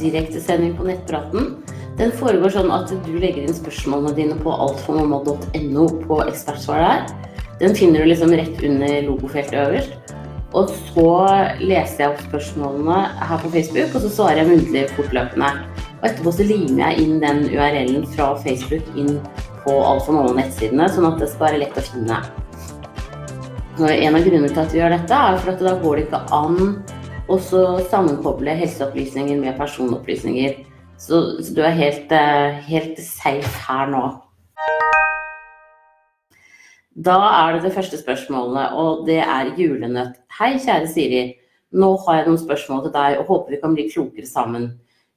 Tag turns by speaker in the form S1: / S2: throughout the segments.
S1: direktesending på nettpraten. Den foregår sånn at du legger inn spørsmålene dine på altformamma.no på ekspertsvar der. Den finner du liksom rett under logofeltet øverst. Og så leser jeg opp spørsmålene her på Facebook, og så svarer jeg muntlig fortløpende. Og etterpå så limer jeg inn den URL-en fra Facebook inn på Alt for mamma-nettsidene, sånn at det skal være lett å finne. Og en av grunnene til at vi gjør dette, er for at da går det ikke an å sammenkoble helseopplysninger med personopplysninger. Så, så du er helt, eh, helt safe her nå. Da er det det første spørsmålet, og det er julenøtt. Hei, kjære Siri. Nå har jeg noen spørsmål til deg og håper vi kan bli klokere sammen.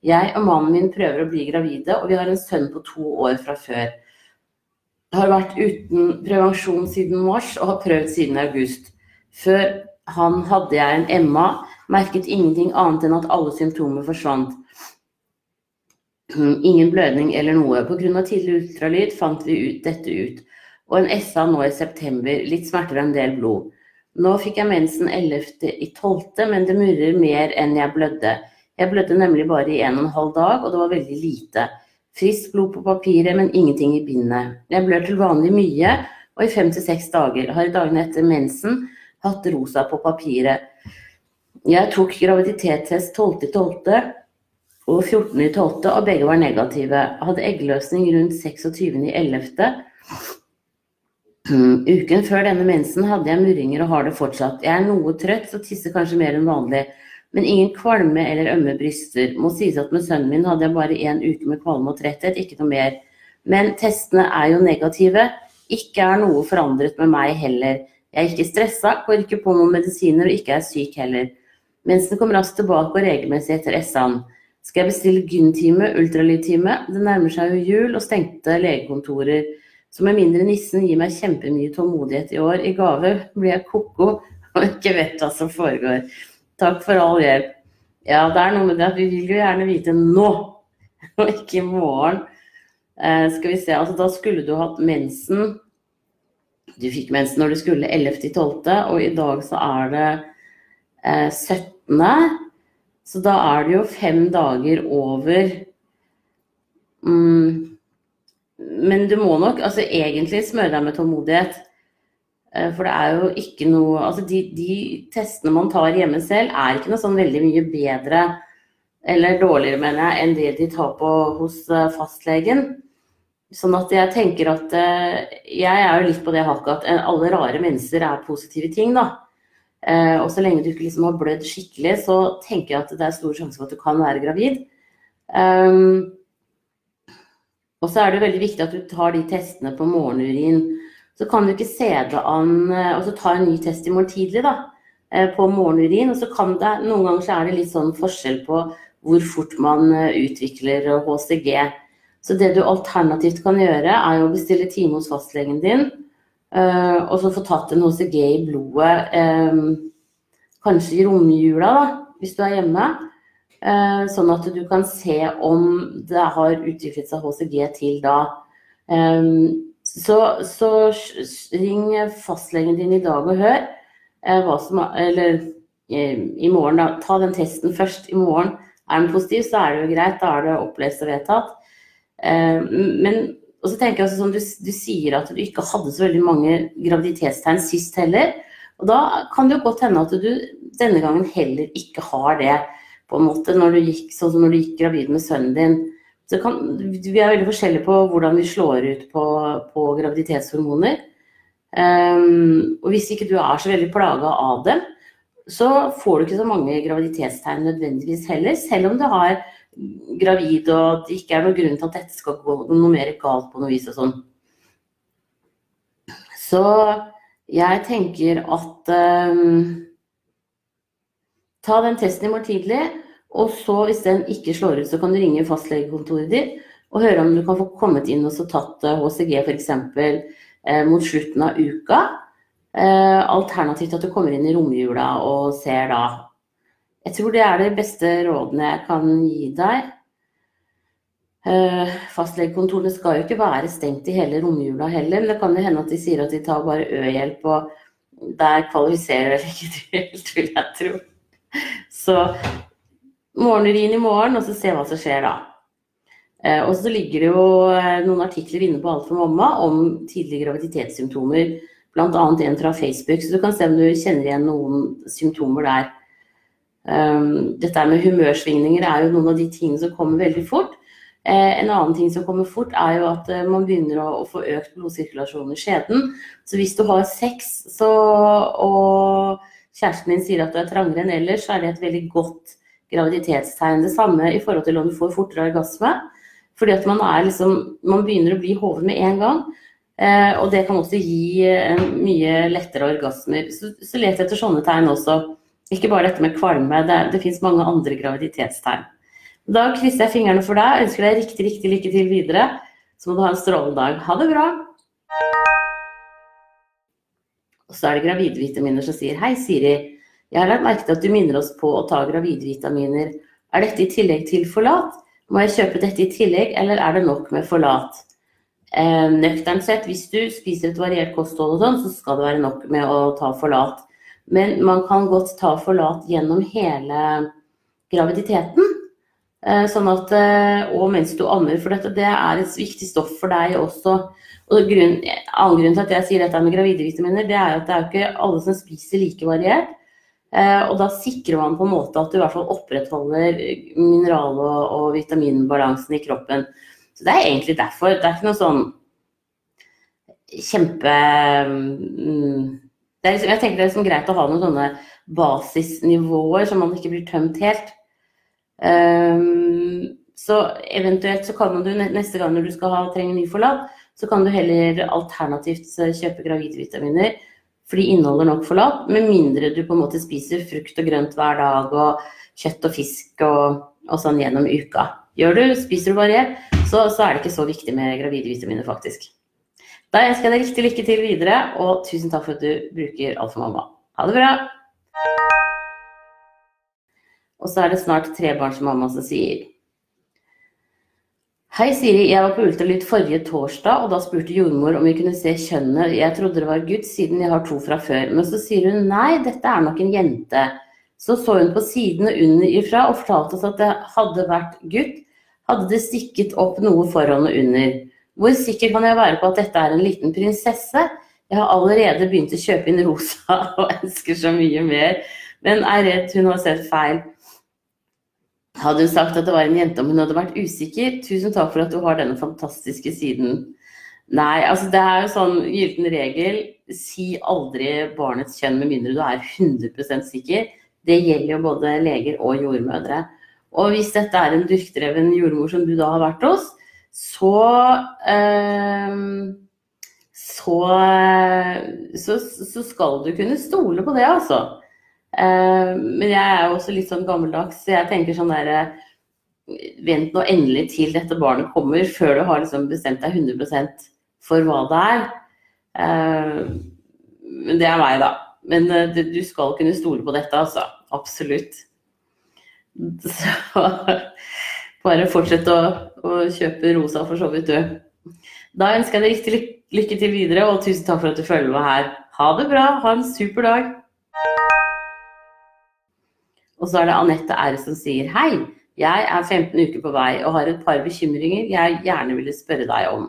S1: Jeg og mannen min prøver å bli gravide, og vi har en sønn på to år fra før. Jeg har vært uten prevensjon siden mars og har prøvd siden august. Før han hadde jeg en Emma, merket ingenting annet enn at alle symptomer forsvant. Ingen blødning eller noe. Pga. tidlig ultralyd fant vi ut, dette ut. Og en SA nå i september. Litt smerter og en del blod. Nå fikk jeg mensen 11.12., men det murrer mer enn jeg blødde. Jeg blødde nemlig bare i en og en halv dag, og det var veldig lite. Friskt blod på papiret, men ingenting i bindet. Jeg blør til vanlig mye, og i fem til seks dager. Har i dagene etter mensen hatt rosa på papiret. Jeg tok graviditetstest 12.12 og 14.12., og begge var negative. Hadde eggløsning rundt 26.11. Uken før denne mensen hadde jeg murringer og har det fortsatt. Jeg er noe trøtt, så tisser kanskje mer enn vanlig. Men ingen kvalme eller ømme bryster. Må sies at med sønnen min hadde jeg bare én uke med kvalme og tretthet, ikke noe mer. Men testene er jo negative. Ikke er noe forandret med meg heller. Jeg er ikke stressa, går ikke på noen medisiner og ikke er syk heller. Mensen kommer raskt tilbake og regelmessig etter SA-en. Skal jeg bestille gyn-time, ultralydtime? Det nærmer seg jo jul og stengte legekontorer. Så med mindre nissen gir meg kjempemye tålmodighet i år, i gave blir jeg ko-ko og ikke vet hva som foregår. Takk for all hjelp. Ja, det er noe med det at vi vil jo gjerne vite nå, og ikke i morgen. Eh, skal vi se, altså da skulle du hatt mensen. Du fikk mensen når du skulle 11.12., og i dag så er det eh, 17. Så da er det jo fem dager over mm, Men du må nok altså egentlig smøre deg med tålmodighet. Eh, for det er jo ikke noe Altså de, de, testene man tar hjemme selv, er ikke noe sånn veldig mye bedre eller dårligere, mener jeg, enn det de tar på hos eh, fastlegen. Sånn at jeg tenker at eh, Jeg er jo litt på det hakket at alle rare mennesker er positive ting, da. Eh, og så lenge du ikke liksom har blødd skikkelig, så tenker jeg at det er stor sjanse for at du kan være gravid. Um, og så er det veldig viktig at du tar de testene på morgenurin. Så kan du ikke se det an eh, og så ta en ny test i morgen tidlig da, eh, på morgenurin. Og så kan det, noen ganger så er det litt sånn forskjell på hvor fort man utvikler HCG. Så det du alternativt kan gjøre, er å bestille time hos fastlegen din Uh, og så få tatt en HCG i blodet, um, kanskje i romjula, da, hvis du er hjemme. Uh, sånn at du kan se om det har utviklet seg HCG til da. Um, så, så, ring fastlegen din i dag og hør uh, som Eller i morgen, da. Ta den testen først i morgen. Er den positiv, så er det jo greit. Da er det opplest og vedtatt. men og så tenker jeg også sånn, du, du, sier at du ikke hadde så veldig mange graviditetstegn sist heller. Og da kan det jo godt hende at du denne gangen heller ikke har det, på en måte, når du gikk, sånn som når du gikk gravid med sønnen din. Kan, vi er veldig forskjellige på hvordan vi slår ut på, på graviditetshormoner. Um, og hvis ikke du er så veldig plaga av dem, så får du ikke så mange graviditetstegn nødvendigvis heller, selv om du har gravid, og at det ikke er noen grunn til at dette skal gå noe mer galt på noe vis og sånn. Så jeg tenker at um, Ta den testen i morgen tidlig, og så hvis den ikke slår ut, så kan du ringe fastlegekontoret ditt og høre om du kan få kommet inn og så tatt HCG eh, f.eks. Eh, mot slutten av uka. Eh, alternativt at du kommer inn i romjula og ser da jeg tror det er de beste rådene jeg kan gi deg. Uh, Fastlegekontorene skal jo ikke være stengt i hele romjula heller, men det kan jo hende at de sier at de tar bare Ø-hjelp, og der kvalifiserer vel ikke du helt, vil jeg tro. Så morgenurin i morgen, og så se hva som skjer da. Eh, og så ligger det jo eh, noen artikler inne på Alt for mamma om tidlige graviditetssymptomer. Bl.a. en fra Facebook, så du kan se om du kjenner igjen noen symptomer der. Um, dette med humørsvingninger er jo noen av de tingene som kommer veldig fort. Eh, en annen ting som kommer fort, er jo at man begynner å, få økt blodsirkulasjon i skjeden. Så hvis du har sex så, og kjæresten din sier at du er trangere enn ellers, så er det et veldig godt graviditetstegn. Det samme i forhold til om du får fortere orgasme. Fordi at man, liksom, man begynner å bli hoven med en gang. Eh, og det kan også gi eh, mye lettere orgasmer. Så, så let etter sånne tegn også. Ikke bare dette med kvalme, det, det fins mange andre graviditetstegn. Da krysser jeg fingrene for deg ønsker deg riktig, riktig lykke til videre. Så må du ha en strålende dag. Ha det bra! Og så er det gravidvitaminer som sier Hei, Siri. Jeg har lagt merke til at du minner oss på å ta gravidvitaminer. Er dette i tillegg til forlat? Må jeg kjøpe dette i tillegg, eller er det nok med forlat? Eh, nøkternt sett, hvis du spiser et variert kosthold og sånn, så skal det være nok med å ta forlat. Men man kan godt ta forlat gjennom hele graviditeten. Eh, sånn at, eh, og mens du ammer, for dette det er et viktig stoff for deg også. Og grunn, annen grunn til at jeg sier dette med gravide vitaminer, det er jo at det er jo ikke alle som spiser like variert. Eh, og da sikrer man på en måte at du i hvert fall opprettholder mineral- og, og vitaminbalansen i kroppen. Så det er egentlig derfor. Det er ikke noe sånn kjempe mm, liksom, Jeg tenker det er liksom greit å ha noen sånne basisnivåer så man ikke blir tømt helt. Um, så eventuelt så kan du neste gang når du skal ha, trenger ny forlat, så kan du heller alternativt kjøpe gravidvitaminer for de inneholder nok forlat, med mindre du på en måte spiser frukt og grønt hver dag og kjøtt og fisk og, og sånn gjennom uka. Gjør du, spiser du variert, så, så, er det ikke så viktig med gravide vitaminer, faktisk. Da ønsker jeg deg riktig lykke til videre, og tusen takk for at du bruker Alfamamma. Ha det bra! Og så er det snart trebarnsmamma som sier Hei, Siri. Jeg var på ultralyd forrige torsdag, og da spurte jordmor om vi kunne se kjønnet. Jeg trodde det var gutt, siden jeg har to fra før. Men så sier hun nei, dette er nok en jente. Så så hun på sidene under ifra og fortalte oss at det hadde vært gutt. Hadde det stikket opp noe foran og under. Hvor sikker kan jeg være på at dette er en liten prinsesse? Jeg har allerede begynt å kjøpe inn rosa og ønsker så mye mer, men er redd hun har sett feil. Hadde hun sagt at det var en jente om hun hadde vært usikker? Tusen takk for at du har denne fantastiske siden. Nei, altså det er jo sånn gyllen regel. Si aldri barnets kjønn med mindre du er 100% sikker. Det gjelder jo både leger og jordmødre. Og hvis dette er en dyrkdreven jordmor som du da har vært hos, så øh, så, så, så skal du kunne stole på det, altså. Eh, men jeg er jo også litt sånn gammeldags, så jeg tenker sånn derre Vent nå endelig til dette barnet kommer, før du har liksom bestemt deg 100 for hva det er. Eh, men det er meg, da. Men eh, du skal kunne stole på dette, altså. Absolutt. Så bare fortsett å, å kjøpe rosa for så vidt, du. Da ønsker jeg deg riktig lykke til videre, og tusen takk for at du følger med her. Ha det bra. Ha en super dag. Og så er det Anette R som sier hei. Jeg er 15 uker på vei og har et par bekymringer jeg gjerne ville spørre deg om.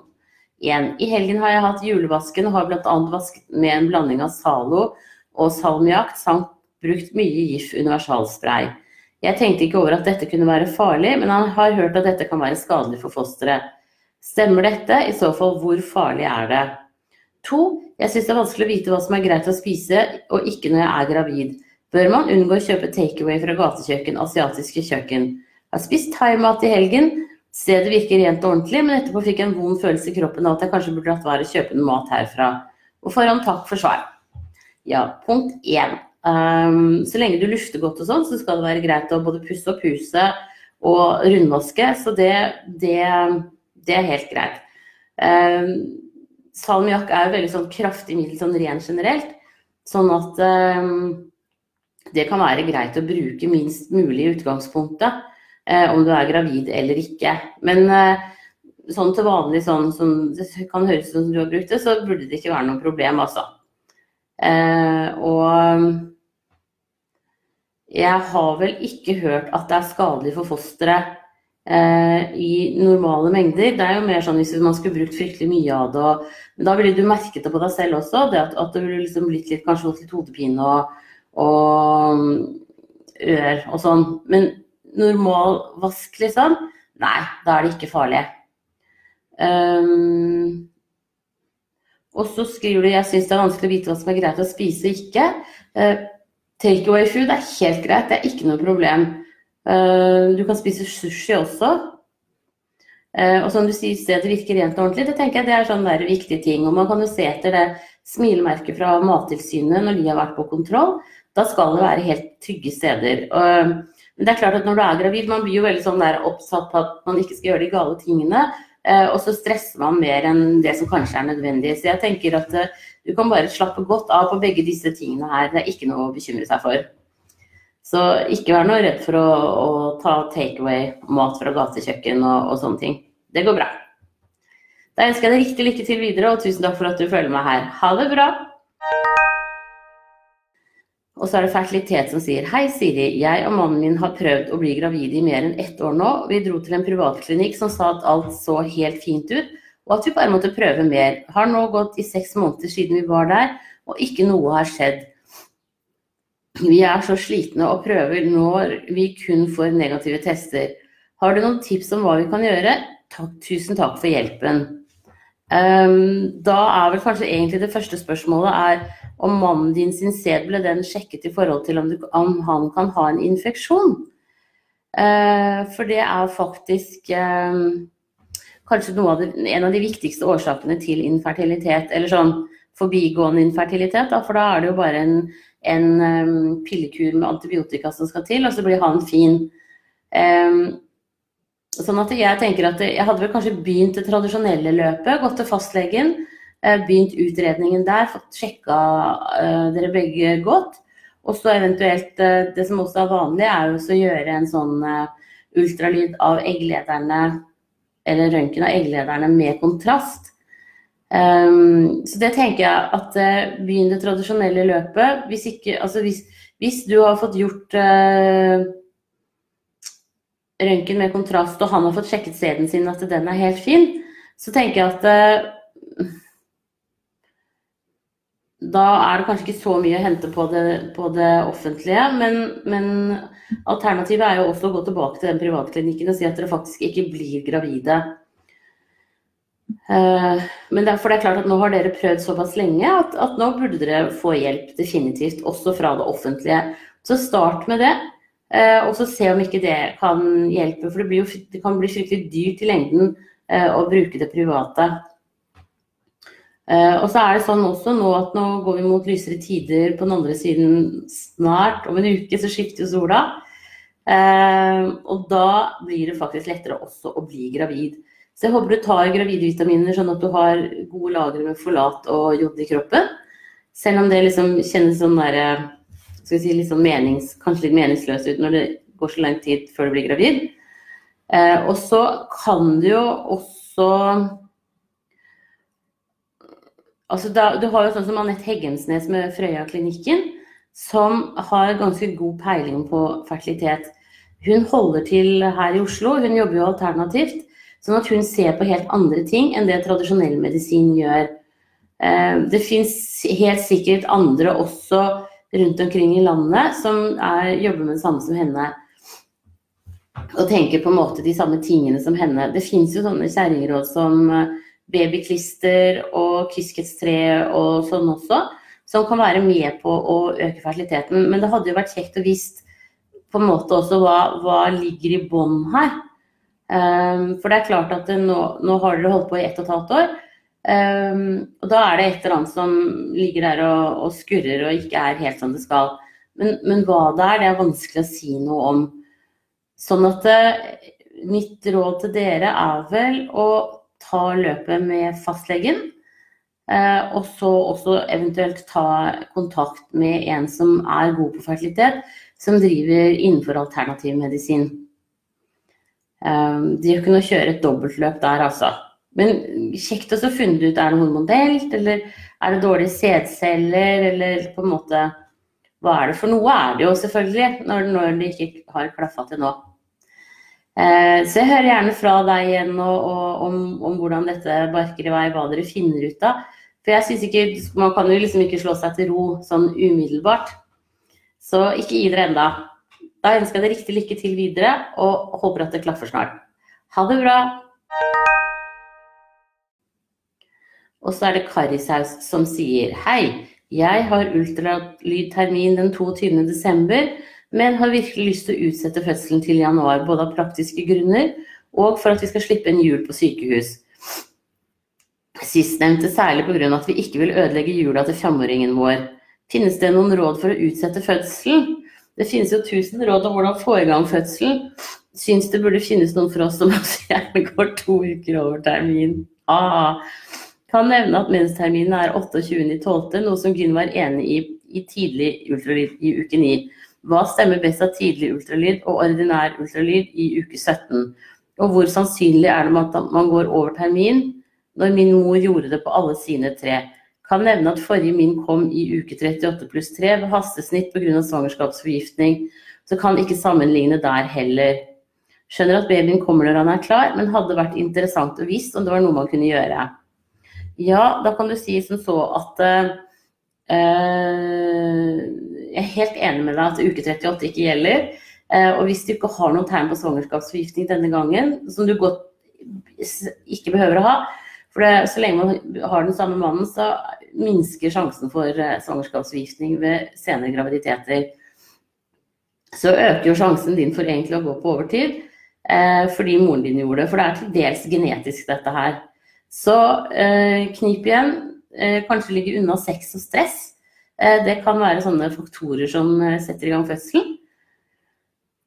S1: 1. I helgen har jeg hatt julevasken og har bl.a. vasket med en blanding av Zalo og salmiakk samt brukt mye GIF universalspray. Jeg tenkte ikke over at dette kunne være farlig, men han har hørt at dette kan være skadelig for fosteret. Stemmer dette? I så fall, hvor farlig er det? 2. Jeg syns det er vanskelig å vite hva som er greit å spise og ikke når jeg er gravid bør man unngå å kjøpe takeaway fra gatekjøkken, asiatiske kjøkken. Jeg har spist thaimat i helgen. Stedet virker rent og ordentlig, men etterpå fikk jeg en vond følelse i kroppen av at jeg kanskje burde latt være å kjøpe noe mat herfra. Og forhånd takk for svar. Ja, punkt én. Um, så lenge du lufter godt og sånn, så skal det være greit å både pusse opp huset og rundvaske. Så det, det, det er helt greit. Um, salmiakk er jo veldig sånn kraftig middel sånn ren generelt. Sånn at um, det kan være greit å bruke minst mulig i utgangspunktet, Uh, om du er gravid eller ikke. Men uh, sånn til vanlig, sånn som det kan høres ut som du har brukt det, så burde det ikke være noe problem, altså. Uh, og jeg har vel ikke hørt at det er skadelig for fosteret eh, i normale mengder. Det er jo mer sånn hvis man skulle brukt fryktelig mye av det. Og, men da ville du merket det på deg selv også, det at, at det ville liksom blitt litt, kanskje litt hodepine og, og mm, ør og sånn. Men normal vask, liksom? Nei, da er det ikke farlig. Um, og så skriver du jeg syns det er vanskelig å vite hva som er greit å spise og ikke. Uh, Takeaway food er helt greit, det er ikke noe problem. Uh, du kan spise sushi også. Uh, og som du sier, stedet virker rent og ordentlig. Det tenker jeg det er sånne viktige ting. Og man kan jo se etter det smilemerket fra Mattilsynet når de har vært på kontroll. Da skal det være helt trygge steder. Uh, men det er klart at når du er gravid, man blir jo veldig sånn oppsatt på at man ikke skal gjøre de gale tingene. Og så stresser man mer enn det som kanskje er nødvendig. Så jeg tenker at du kan bare slappe godt av på begge disse tingene her. Det er ikke noe å bekymre seg for. Så ikke vær noe redd for å, å ta takeaway-mat fra gatekjøkken og, og, sånne ting. Det går bra. Da ønsker jeg deg riktig lykke til videre, og tusen takk for at du følger meg her. Ha det bra! Og så er det fertilitet som sier Hei, Siri. Jeg og mannen min har prøvd å bli gravide i mer enn ett år nå. Vi dro til en privatklinikk som sa at alt så helt fint ut, og at vi bare måtte prøve mer. Har nå gått i seks måneder siden vi var der, og ikke noe har skjedd. Vi er så slitne og prøver når vi kun får negative tester. Har du noen tips om hva vi kan gjøre? Takk, tusen takk for hjelpen. Um, da er vel kanskje egentlig det første spørsmålet er om mannen din sin sæd ble den sjekket i forhold til om, du, om han kan ha en infeksjon. Uh, for det er faktisk um, kanskje av det, en av de viktigste årsakene til infertilitet, eller sånn forbigående infertilitet. Da, for da er det jo bare en, en um, pillekur med antibiotika som skal til, og så blir han fin. Um, sånn at jeg tenker at jeg hadde vel kanskje begynt det tradisjonelle løpet, gått til fastlegen, uh, begynt utredningen der, fått sjekka uh, dere begge godt. Og så eventuelt, uh, det som også er vanlig, er jo å gjøre en sånn ultralyd av egglederne eller røntgen av egglederne med kontrast. Um, så det tenker jeg at uh, begynn det tradisjonelle løpet. Hvis, ikke, altså hvis, hvis du har fått gjort uh, røntgen med kontrast, og han har fått sjekket sæden sin at den er helt fin, så tenker jeg at uh, da er det kanskje ikke så mye å hente på det, på det offentlige. Men, men, alternativet er jo også å gå tilbake til den privatklinikken og si at dere faktisk ikke blir gravide. Uh, men derfor det er klart at nå har dere prøvd såpass lenge at, at, nå burde dere få hjelp definitivt, også fra det offentlige. Så start med det, og så se om ikke det kan hjelpe. For det, jo, det kan bli fryktelig dyrt i lengden uh, å bruke det private. Uh, og så er det sånn også nå at nå går vi mot lysere tider på den andre siden snart. Om en uke så skifter sola. Og da blir det faktisk lettere også å bli gravid. Så jeg håper du tar gravidvitaminer sånn at du har gode lagre med folat og jod i kroppen. Selv om det liksom kjennes sånn der, eh, skal vi si, litt sånn menings, kanskje litt meningsløs ut når det går så lang tid før du blir gravid. Eh, og så kan du jo også Altså da, du har jo sånn som Anette Heggensnes med Frøya-klinikken, som har ganske god peiling på fertilitet. Hun holder til her i Oslo, hun jobber jo alternativt. Sånn at hun ser på helt andre ting enn det tradisjonell medisin gjør. Eh, det fins helt sikkert andre også rundt omkring i landet som er, jobber med det samme som henne. Og tenker på en måte de samme tingene som henne. Det fins jo sånne kjerringråd som eh, babyklister og kyskhetstre og sånn også, som kan være med på å øke fertiliteten. Men det hadde jo vært kjekt å visst på en måte også hva, hva ligger i bånn her. Um, for det er klart at nå, nå, har dere holdt på i ett og et halvt år. Um, og da er det et eller annet som ligger der og, og skurrer og ikke er helt som det skal. Men, men, hva det er, det er vanskelig å si noe om. Sånn at det, mitt råd til dere er vel å ta løpet med fastlegen. Uh, og så også eventuelt ta kontakt med en som er god på fertilitet, som driver innenfor alternativ medisin. Um, det gjør ikke noe å kjøre et dobbeltløp der, altså. Men kjekt å finne ut er det hormonelt, eller er det dårlige sædceller, eller på en måte hva er det for noe, er det jo selvfølgelig, når, når det ikke har klaffa til nå. Eh, så jeg hører gjerne fra deg igjen og, og, om, om, hvordan dette barker i vei, hva dere finner ut av. For jeg synes ikke, Man kan jo liksom ikke slå seg til ro sånn umiddelbart. Så ikke gi dere enda. Da ønsker jeg deg riktig lykke til videre, og håper at det klaffer snart. Ha det bra! Og så er det Karisaus som sier Hei, jeg har ultralydtermin den 22. desember men har virkelig lyst til å utsette fødselen til januar, både av praktiske grunner og for at vi skal slippe en jul på sykehus. Sistnevnte særlig pga. at vi ikke vil ødelegge jula til femåringen vår. Finnes det noen råd for å utsette fødselen? Det finnes jo tusen råd om hvordan få i gang fødselen. Syns det burde finnes noen for oss som også gjerne går to uker over termin. Ah. Kan nevne at mensterminen er 28.12., noe som Gunn var enig i i tidlig ultralyd i uke 9. Hva stemmer best av tidlig ultralyd og ordinær ultralyd i uke 17? Og hvor sannsynlig er det at man går over termin når min mor gjorde det på alle sine tre? Kan nevne at forrige min kom i uke 38 pluss 3 ved hastesnitt pga. svangerskapsforgiftning, så kan ikke sammenligne der heller. Skjønner at babyen kommer når han er klar, men hadde vært interessant å visst om det var noe man kunne gjøre. Ja, da kan du si som så at uh, jeg er helt enig med deg at uke 38 ikke gjelder. Eh, og hvis du ikke har noen tegn på svangerskapsforgiftning denne gangen, som du godt ikke behøver å ha, for det, så lenge man har den samme mannen, så minsker sjansen for eh, svangerskapsforgiftning ved senere graviditeter. Så øker jo sjansen din for egentlig å gå på overtid eh, fordi moren din gjorde det. For det er til dels genetisk, dette her. Så knip igjen. kanskje ligge unna sex og stress. Eh, det kan være sånne faktorer som eh, setter i gang fødselen.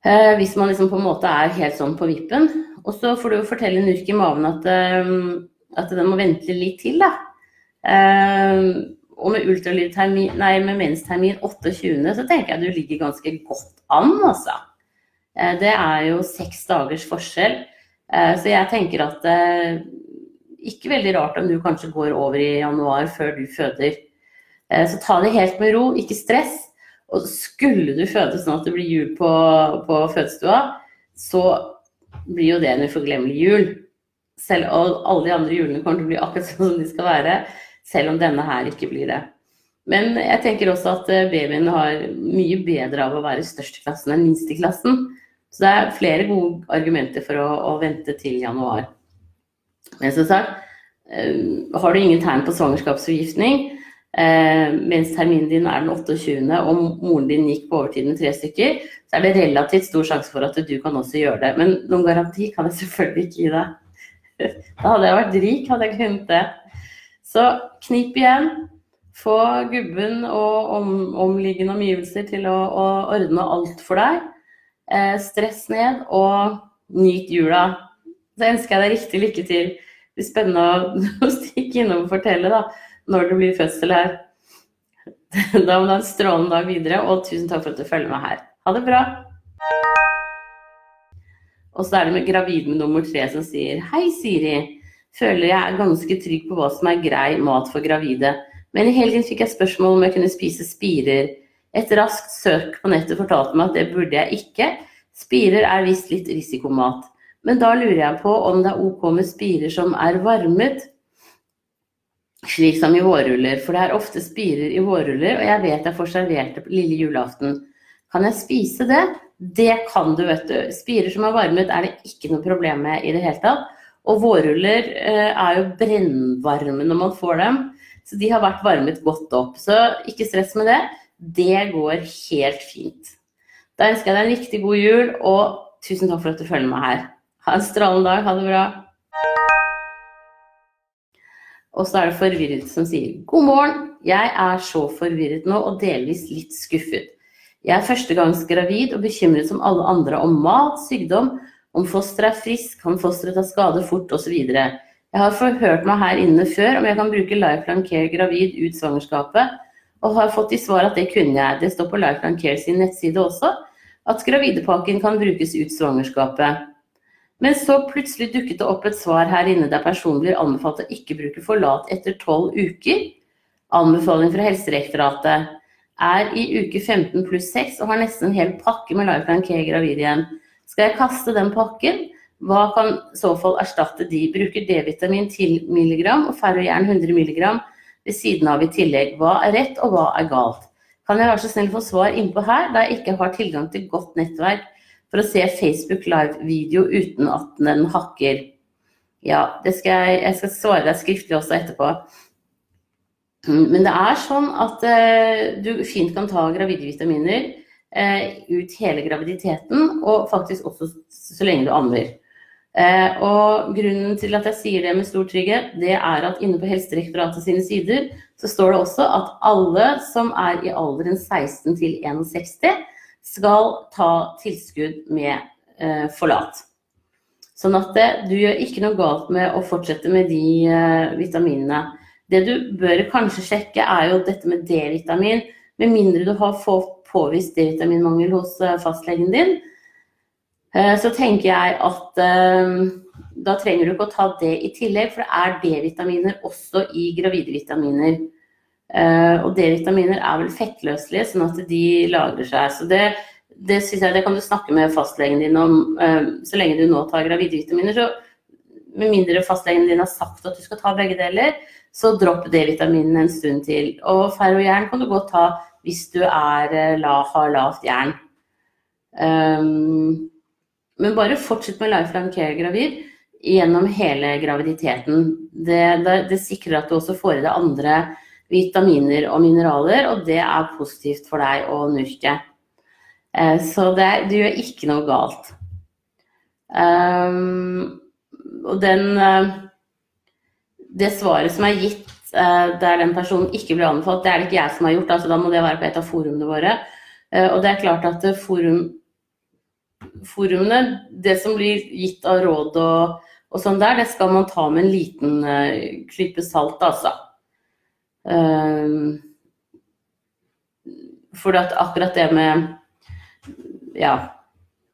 S1: Eh, hvis man liksom på en måte er helt sånn på vippen. Og så får du jo fortelle Nurk i maven at, at den må vente litt til, da. Og med ultralydtermin, nei, med menstermin 28. så tenker jeg du ligger ganske godt an, altså. Det er jo seks dagers forskjell. Så jeg tenker at ikke veldig rart om du kanskje går over i januar før du føder. Eh, så ta det helt med ro, ikke stress. Og skulle du føde sånn at det blir jul på, på fødestua, så blir jo det en uforglemmelig jul. Selv, og alle de andre julene kommer til å bli akkurat sånn som de skal være, selv om denne her ikke blir det. Men jeg tenker også at eh, babyen har mye bedre av å være størst i klassen enn minst i klassen. Så det er flere gode argumenter for å, å vente til januar. Men som sagt, eh, har du ingen tegn på svangerskapsforgiftning, eh, mens terminen din er den 28., og moren din gikk på overtid med tre stykker, så er det relativt stor sjanse for at du kan også gjøre det. Men noen garanti kan jeg selvfølgelig ikke gi deg. Da hadde jeg vært rik, hadde jeg kunnet det. Så knip igjen. Få gubben og om, omliggende omgivelser til å, å, ordne alt for deg. Eh, stress ned, og nyt jula. Så ønsker jeg deg riktig lykke til. Det blir spennende å, stikke innom og fortelle, da når det blir fødsel her. Da må du ha en strålende dag videre, og tusen takk for at du følger med her. Ha det bra. Og så er det med gravid med nummer tre som sier Hei, Siri. Føler jeg er ganske trygg på hva som er grei mat for gravide. Men i helgen fikk jeg spørsmål om jeg kunne spise spirer. Et raskt søk på nettet fortalte meg at det burde jeg ikke. Spirer er visst litt risikomat. Men da lurer jeg på om det er ok med spirer som er varmet, slik som i vårruller, for det er ofte spirer i vårruller, og jeg vet jeg får servert det på lille julaften. Kan jeg spise det? Det kan du, vet du. Spirer som er varmet er det ikke noe problem med i det hele tatt. Og vårruller eh, er jo brennvarme når man får dem, så de har vært varmet godt opp. Så ikke stress med det. Det går helt fint. Da ønsker jeg deg en riktig god jul, og tusen takk for at du følger med her. Ha en strålende dag. Ha det bra. Og så er det forvirret som sier god morgen, jeg er så forvirret nå og delvis litt skuffet. Jeg er førstegangs gravid og bekymret som alle andre om mat, sykdom, om fosteret er frisk, kan fosteret ta skade fort osv. Jeg har forhørt meg her inne før om jeg kan bruke Lifeline Care gravid ut svangerskapet, og har fått i svar at det kunne jeg. Det står på Lifeline Care sin nettside også at gravidepakken kan brukes ut svangerskapet. Men så plutselig dukket det opp et svar her inne der personen blir anbefalt å ikke bruke forlat etter tolv uker. Anbefaling fra Helsedirektoratet. er i uke 15 pluss 6 og har nesten en hel pakke med Lifeline Care gravid igjen. Skal jeg kaste den pakken? Hva kan i så fall erstatte de? Bruker D-vitamin 10 mg og ferrojern 100 mg ved siden av i tillegg. Hva er rett, og hva er galt? Kan jeg være så snill få svar innpå her, da jeg ikke har tilgang til godt nettverk for å se Facebook live-video uten at den hakker? Ja, skal jeg, jeg skal svare deg skriftlig også etterpå. Men det er sånn at eh, du fint kan ta gravide vitaminer eh, ut hele graviditeten, og faktisk også så lenge du ammer. Eh, og grunnen til at jeg sier det med stor trygghet, det er at inne på Helsedirektoratet sine sider så står det også at alle som er i alderen 16 til 61 skal ta tilskudd med eh, forlat. Sånn at det, du gjør ikke noe galt med å fortsette med de eh, vitaminene. Det du bør kanskje sjekke, er jo dette med D-vitamin. Med mindre du har fått påvist D-vitaminmangel hos eh, fastlegen din, Eh, så tenker jeg at eh, da trenger du ikke å ta det i tillegg, for det er D-vitaminer også i gravide vitaminer. Eh, og D-vitaminer er vel fettløselige, sånn at de lagrer seg. Så det, det synes jeg det kan du snakke med fastlegen din om så lenge du nå tar gravidevitaminer. Så med mindre fastlegen din har sagt at du skal ta begge deler, så dropp D-vitaminene en stund til. Og ferrojern kan du godt ta hvis du er, har lavt jern. Um, men bare fortsett med lifelong Care gravid gjennom hele graviditeten. Det, det, det, sikrer at du også får i deg andre vitaminer og mineraler, og det er positivt for deg å nurke. Eh, så det, du gjør ikke noe galt. Um, og den uh, Det svaret som er gitt der den personen ikke ble anbefalt, det er det ikke jeg som har gjort, altså da må det være på et av forumene våre. Og det er klart at forum forumene, det som blir gitt av råd og, og sånn der, det skal man ta med en liten klype salt, altså. Uh, for at akkurat det med Ja,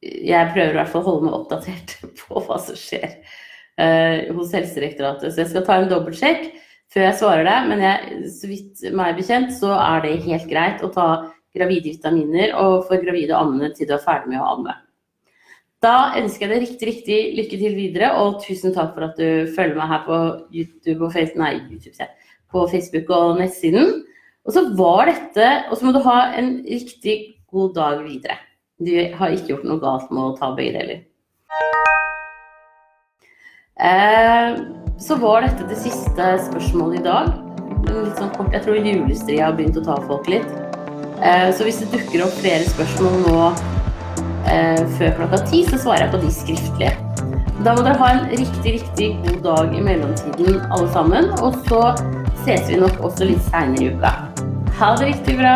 S1: jeg prøver i hvert fall å holde meg oppdatert på hva som skjer uh, hos Helsedirektoratet. Så jeg skal ta en dobbeltsjekk før jeg svarer deg, men jeg, så vidt meg bekjent så er det helt greit å ta gravide vitaminer og for gravide ammende til du er ferdig med å amme. Da ønsker jeg deg riktig, riktig lykke til videre, og tusen takk for at du følger meg her på YouTube og Facebook, nei, YouTube, på Facebook og nettsiden. Og så var dette Og så må du ha en riktig god dag videre. Du har ikke gjort noe galt med å ta begge deler. Eh, så var dette det siste spørsmålet i dag. Litt sånn kort, Jeg tror julestria har begynt å ta folk litt. Eh, så hvis det dukker opp flere spørsmål nå eh, før klokka ti, så svarer jeg på de skriftlige. Da må dere ha en riktig, riktig god dag i mellomtiden, alle sammen. Og så ses vi nok også litt seinere i uka. Ha det riktig bra.